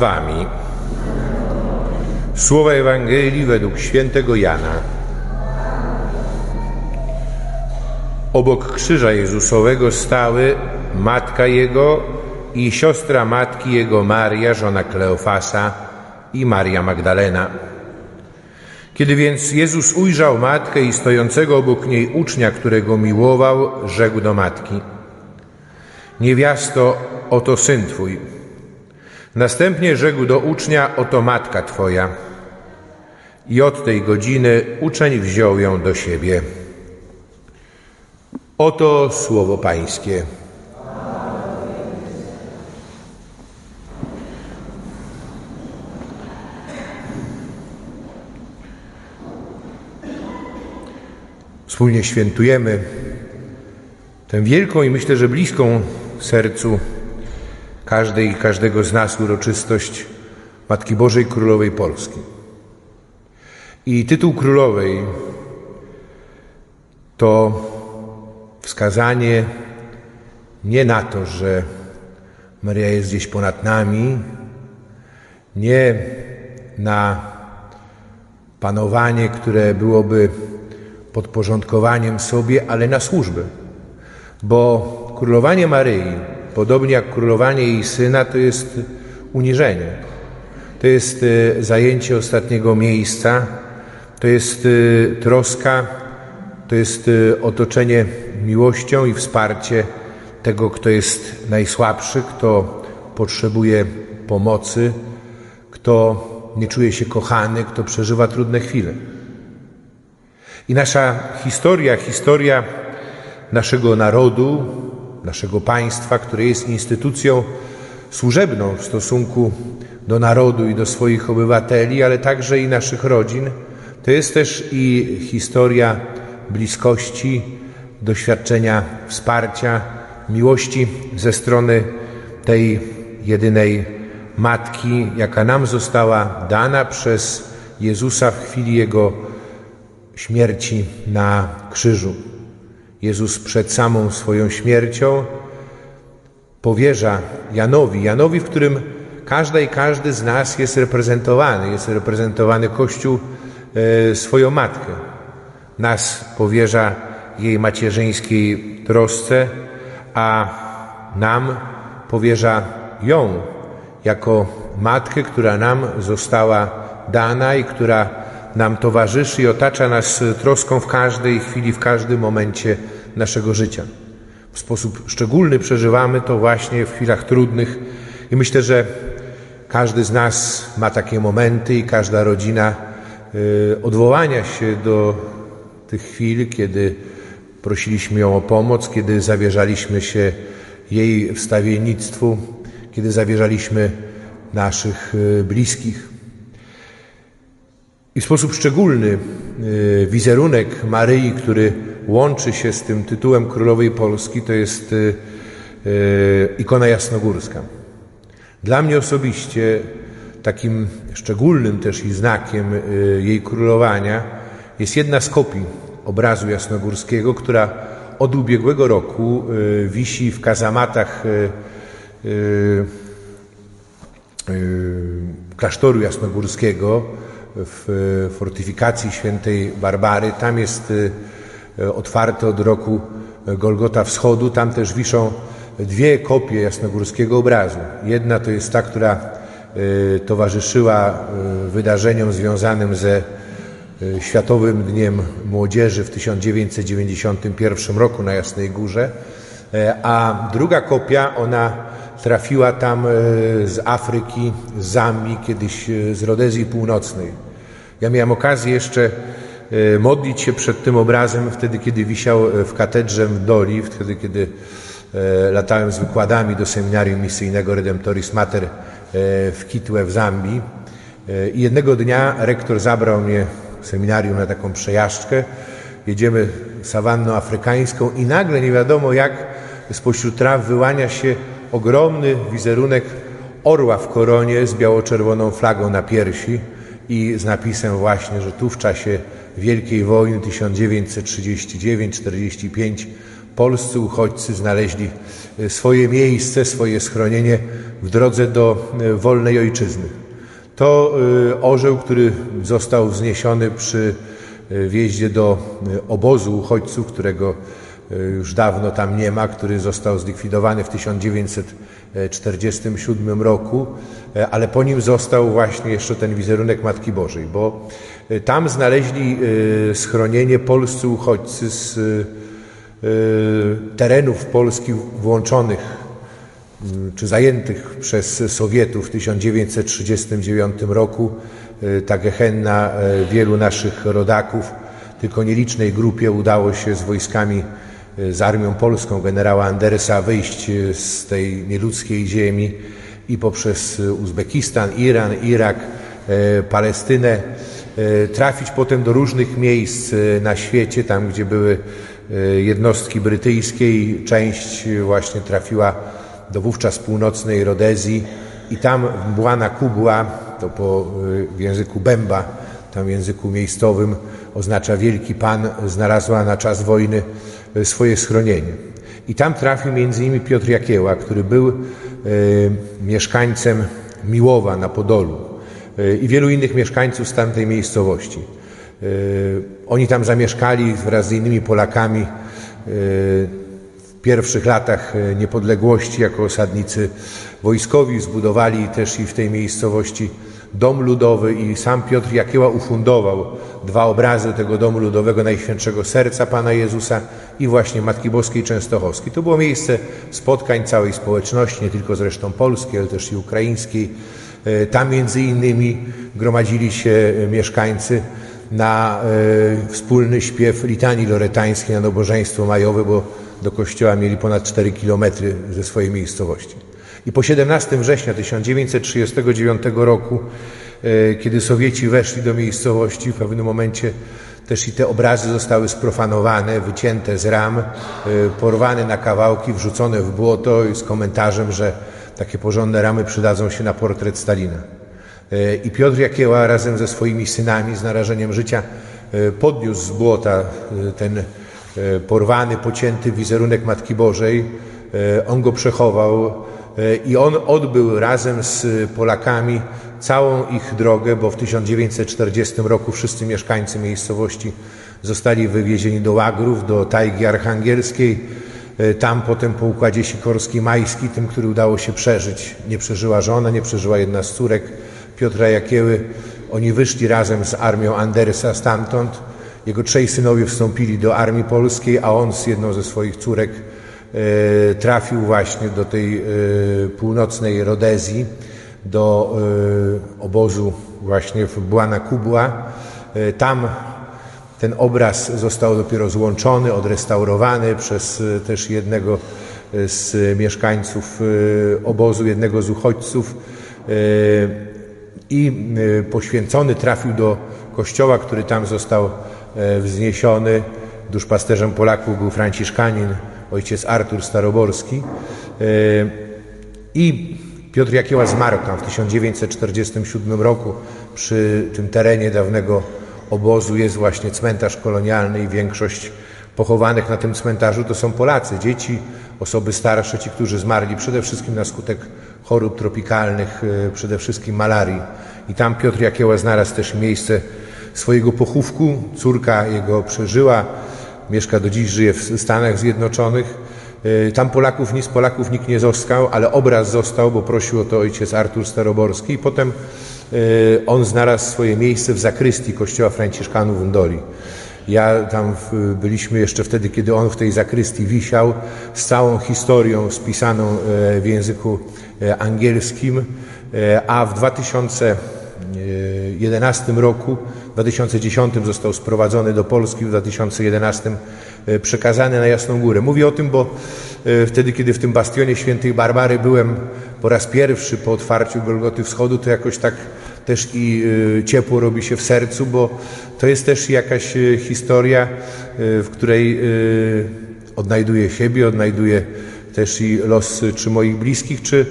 wami. Słowa Ewangelii według świętego Jana. Obok krzyża Jezusowego stały matka Jego i siostra matki Jego Maria, żona Kleofasa i Maria Magdalena. Kiedy więc Jezus ujrzał matkę i stojącego obok niej ucznia, którego miłował, rzekł do matki: Niewiasto, oto syn twój. Następnie rzekł do ucznia: Oto matka twoja. I od tej godziny uczeń wziął ją do siebie. Oto słowo Pańskie. Wspólnie świętujemy tę wielką i myślę, że bliską sercu każdej i każdego z nas uroczystość Matki Bożej Królowej Polski. I tytuł Królowej to wskazanie nie na to, że Maria jest gdzieś ponad nami, nie na panowanie, które byłoby podporządkowaniem sobie, ale na służbę. Bo królowanie Maryi, podobnie jak królowanie jej syna, to jest uniżenie. To jest e, zajęcie ostatniego miejsca, to jest e, troska, to jest e, otoczenie miłością i wsparcie tego, kto jest najsłabszy, kto potrzebuje pomocy, kto nie czuje się kochany, kto przeżywa trudne chwile. I nasza historia, historia naszego narodu, naszego państwa, które jest instytucją służebną w stosunku do narodu i do swoich obywateli, ale także i naszych rodzin, to jest też i historia bliskości, doświadczenia wsparcia, miłości ze strony tej jedynej matki, jaka nam została dana przez Jezusa w chwili Jego śmierci na krzyżu. Jezus przed samą swoją śmiercią powierza Janowi, Janowi, w którym każda i każdy z nas jest reprezentowany, jest reprezentowany Kościół e, swoją matkę. Nas powierza jej macierzyńskiej trosce, a nam powierza ją jako matkę, która nam została dana i która nam towarzyszy i otacza nas troską w każdej chwili, w każdym momencie naszego życia. W sposób szczególny przeżywamy to właśnie w chwilach trudnych i myślę, że każdy z nas ma takie momenty i każda rodzina y, odwołania się do tych chwil, kiedy prosiliśmy ją o pomoc, kiedy zawierzaliśmy się jej wstawiennictwu, kiedy zawierzaliśmy naszych y, bliskich. I w sposób szczególny y, wizerunek Maryi, który łączy się z tym tytułem Królowej Polski, to jest y, y, ikona jasnogórska. Dla mnie osobiście takim szczególnym też i znakiem jej królowania jest jedna z kopii obrazu jasnogórskiego, która od ubiegłego roku wisi w kazamatach klasztoru jasnogórskiego w fortyfikacji świętej Barbary. Tam jest e, otwarte od roku Golgota Wschodu. Tam też wiszą dwie kopie jasnogórskiego obrazu. Jedna to jest ta, która e, towarzyszyła e, wydarzeniom związanym ze Światowym Dniem Młodzieży w 1991 roku na Jasnej Górze, a druga kopia, ona trafiła tam e, z Afryki, z Zambii, kiedyś e, z Rodezji Północnej. Ja miałem okazję jeszcze e, modlić się przed tym obrazem wtedy, kiedy wisiał w katedrze w Doli, wtedy, kiedy latałem z wykładami do seminarium misyjnego Redemptoris Mater w Kitwe w Zambii. I jednego dnia rektor zabrał mnie seminarium na taką przejażdżkę. Jedziemy sawanną afrykańską i nagle nie wiadomo jak spośród traw wyłania się ogromny wizerunek orła w koronie z biało-czerwoną flagą na piersi i z napisem właśnie, że tu w czasie Wielkiej Wojny 1939-45 polscy uchodźcy znaleźli swoje miejsce, swoje schronienie w drodze do wolnej ojczyzny. To orzeł, który został wzniesiony przy wjeździe do obozu uchodźców, którego już dawno tam nie ma, który został zlikwidowany w 1947 roku, ale po nim został właśnie jeszcze ten wizerunek Matki Bożej, bo tam znaleźli schronienie polscy uchodźcy z terenów Polski włączonych czy zajętych przez Sowietów w 1939 roku. Ta gehenna wielu naszych rodaków, tylko nielicznej grupie udało się z wojskami z armią polską generała Andersa wyjść z tej nieludzkiej ziemi i poprzez Uzbekistan, Iran, Irak, Palestynę trafić potem do różnych miejsc na świecie, tam gdzie były jednostki brytyjskie i część właśnie trafiła do wówczas północnej Rodezji i tam Błana Kubła, to po w języku Bęba, tam w języku miejscowym oznacza wielki pan, znalazła na czas wojny swoje schronienie. I tam trafił między innymi Piotr Jakieła, który był e, mieszkańcem Miłowa na Podolu e, i wielu innych mieszkańców z tamtej miejscowości. E, oni tam zamieszkali wraz z innymi Polakami w pierwszych latach niepodległości jako osadnicy wojskowi. Zbudowali też i w tej miejscowości dom ludowy i sam Piotr Jakieła ufundował dwa obrazy tego domu ludowego Najświętszego Serca Pana Jezusa i właśnie Matki Boskiej Częstochowskiej. To było miejsce spotkań całej społeczności, nie tylko zresztą polskiej, ale też i ukraińskiej. E, tam między innymi gromadzili się mieszkańcy na e, wspólny śpiew litanii loretańskiej na nabożeństwo majowe, bo do kościoła mieli ponad 4 kilometry ze swojej miejscowości. I po 17 września 1939 roku, e, kiedy Sowieci weszli do miejscowości, w pewnym momencie też i te obrazy zostały sprofanowane, wycięte z ram, e, porwane na kawałki, wrzucone w błoto z komentarzem, że takie porządne ramy przydadzą się na portret Stalina. E, I Piotr Jakieła razem ze swoimi synami z narażeniem życia podniósł z błota ten porwany, pocięty wizerunek Matki Bożej. On go przechował i on odbył razem z Polakami całą ich drogę, bo w 1940 roku wszyscy mieszkańcy miejscowości zostali wywiezieni do łagrów, do tajgi archangielskiej. E, tam potem po układzie sikorski-majski, tym, który udało się przeżyć, nie przeżyła żona, nie przeżyła jedna z córek Piotra Jakieły. Oni wyszli razem z armią Andersa stamtąd. Jego trzej synowie wstąpili do armii polskiej, a on z jedną ze swoich córek E, trafił właśnie do tej e, północnej Rodezji, do e, obozu właśnie w Błana Kubła. Tam ten obraz został dopiero złączony, odrestaurowany przez też jednego z mieszkańców obozu, jednego z uchodźców i poświęcony trafił do kościoła, który tam został wzniesiony. Duszpasterzem Polaków był Franciszkanin ojciec Artur Staroborski. E, I Piotr Jakieła zmarł tam w 1947 roku. Przy tym terenie dawnego obozu jest właśnie cmentarz kolonialny i większość pochowanych na tym cmentarzu to są Polacy, dzieci, osoby starsze, ci, którzy zmarli przede wszystkim na skutek chorób tropikalnych, e, przede wszystkim malarii. I tam Piotr Jakieła znalazł też miejsce swojego pochówku. Córka jego przeżyła mieszka do dziś, żyje w Stanach Zjednoczonych. E, tam Polaków, nic Polaków nikt nie został, ale obraz został, bo prosił o to ojciec Artur Staroborski i potem e, on znalazł swoje miejsce w zakrystii kościoła Franciszkanów w Doli. Ja tam byliśmy jeszcze wtedy, kiedy on w tej zakrystii wisiał, z całą historią spisaną e, w języku angielskim, a w 2011 roku 2010 został sprowadzony do Polski, w 2011 e, przekazany na Jasną Górę. Mówię o tym, bo e, wtedy, kiedy w tym bastionie świętej Barbary byłem po raz pierwszy po otwarciu Golgoty Wschodu, to jakoś tak też i e, ciepło robi się w sercu, bo to jest też jakaś historia, w której odnajduję siebie, odnajduję też i los czy moich bliskich, czy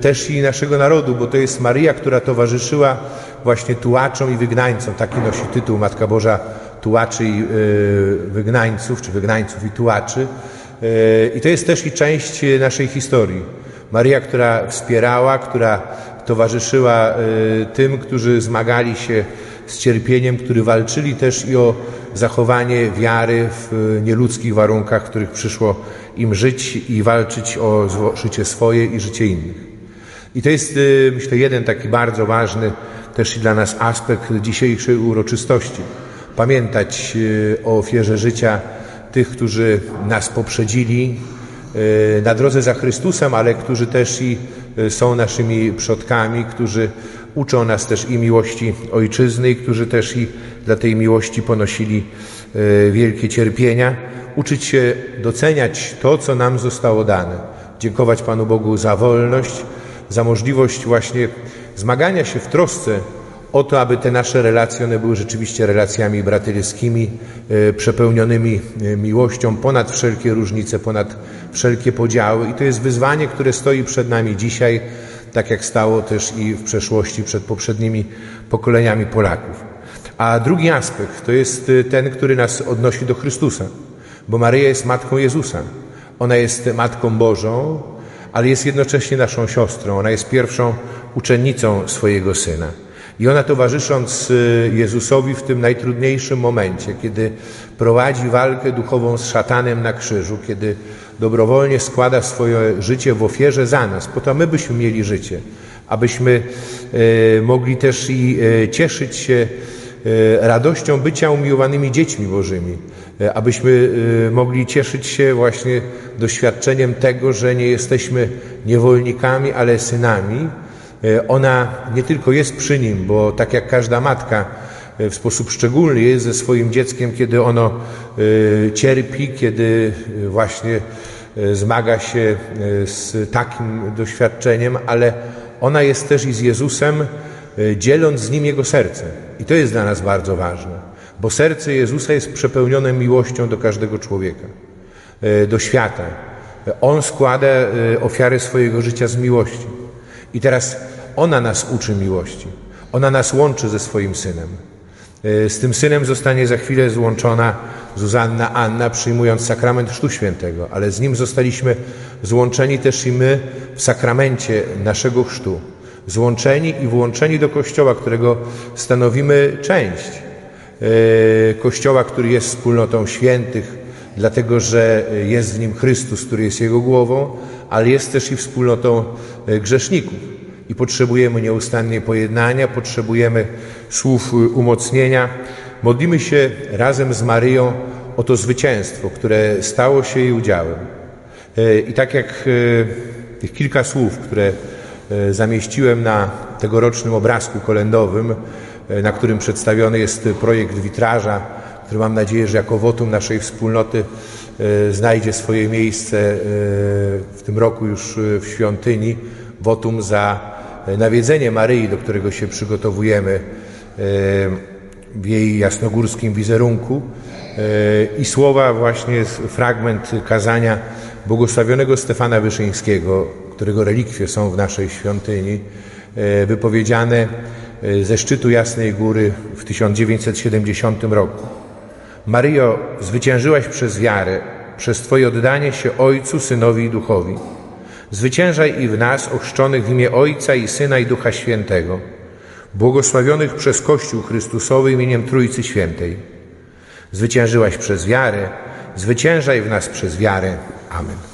też i naszego narodu, bo to jest Maryja, która towarzyszyła właśnie tułaczom i wygnańcom. Taki nosi tytuł Matka Boża tułaczy i y, wygnańców, czy wygnańców i tułaczy. I to jest też i część naszej historii. Maria, która wspierała, która towarzyszyła tym, którzy zmagali się z cierpieniem, którzy walczyli też i o zachowanie wiary w nieludzkich warunkach, których przyszło im żyć i walczyć o życie swoje i życie innych. I to jest, y, myślę, jeden taki bardzo ważny też i dla nas aspekt dzisiejszej uroczystości. Pamiętać y, o ofierze życia tych, którzy nas poprzedzili y, na drodze za Chrystusem, ale którzy też i są naszymi przodkami, którzy uczą nas też i miłości ojczyzny, i którzy też i dla tej miłości ponosili wielkie cierpienia. Uczyć się doceniać to, co nam zostało dane. Dziękować Panu Bogu za wolność, za możliwość właśnie zmagania się w trosce o to, aby te nasze relacje one były rzeczywiście relacjami braterskimi, e, przepełnionymi e, miłością ponad wszelkie różnice, ponad wszelkie podziały. I to jest wyzwanie, które stoi przed nami dzisiaj, tak jak stało też i w przeszłości przed poprzednimi pokoleniami Polaków. A drugi aspekt to jest e, ten, który nas odnosi do Chrystusa, bo Maryja jest Matką Jezusa. Ona jest Matką Bożą, ale jest jednocześnie naszą siostrą. Ona jest pierwszą uczennicą swojego syna. I ona towarzysząc y, Jezusowi w tym najtrudniejszym momencie, kiedy prowadzi walkę duchową z szatanem na krzyżu, kiedy dobrowolnie składa swoje życie w ofierze za nas, po to my byśmy mieli życie, abyśmy y, mogli też i y, cieszyć się radością bycia umiłowanymi dziećmi Bożymi, abyśmy e, mogli cieszyć się właśnie doświadczeniem tego, że nie jesteśmy niewolnikami, ale synami. E, ona nie tylko jest przy nim, bo tak jak każda matka w sposób szczególny jest ze swoim dzieckiem, kiedy ono cierpi, kiedy właśnie zmaga się z takim doświadczeniem, ale ona jest też i z Jezusem, dzieląc z nim jego serce. I to jest dla nas bardzo ważne bo serce Jezusa jest przepełnione miłością do każdego człowieka, e, do świata. On składa e, ofiarę swojego życia z miłości. I teraz ona nas uczy miłości. Ona nas łączy ze swoim synem. E, z tym synem zostanie za chwilę złączona Zuzanna Anna, przyjmując sakrament Chrztu Świętego, ale z nim zostaliśmy złączeni też i my w sakramencie naszego chrztu. Złączeni i włączeni do Kościoła, którego stanowimy część. E, Kościoła, który jest wspólnotą świętych, dlatego że jest w nim Chrystus, który jest Jego głową, ale jest też i wspólnotą e, grzeszników. I potrzebujemy nieustannie pojednania, potrzebujemy słów umocnienia. Modlimy się razem z Maryją o to zwycięstwo, które stało się jej udziałem. E, I tak jak tych kilka słów, które zamieściłem na tegorocznym obrazku kolendowym, E, na którym przedstawiony jest projekt witraża, który mam nadzieję, że jako wotum naszej wspólnoty e, znajdzie swoje miejsce e, w tym roku już w świątyni. Wotum za nawiedzenie Maryi, do którego się przygotowujemy w jej jasnogórskim wizerunku i słowa właśnie fragment kazania błogosławionego Stefana Wyszyńskiego, którego relikwie są w naszej świątyni, wypowiedziane E, ze szczytu Jasnej Góry w 1970 roku. Maryjo, zwyciężyłaś przez wiarę, przez Twoje oddanie się Ojcu, Synowi i Duchowi. Zwyciężaj i w nas, ochrzczonych w imię Ojca i Syna i Ducha Świętego, błogosławionych przez Kościół Chrystusowy imieniem Trójcy Świętej. Zwyciężyłaś przez wiarę, zwyciężaj w nas przez wiarę. Amen.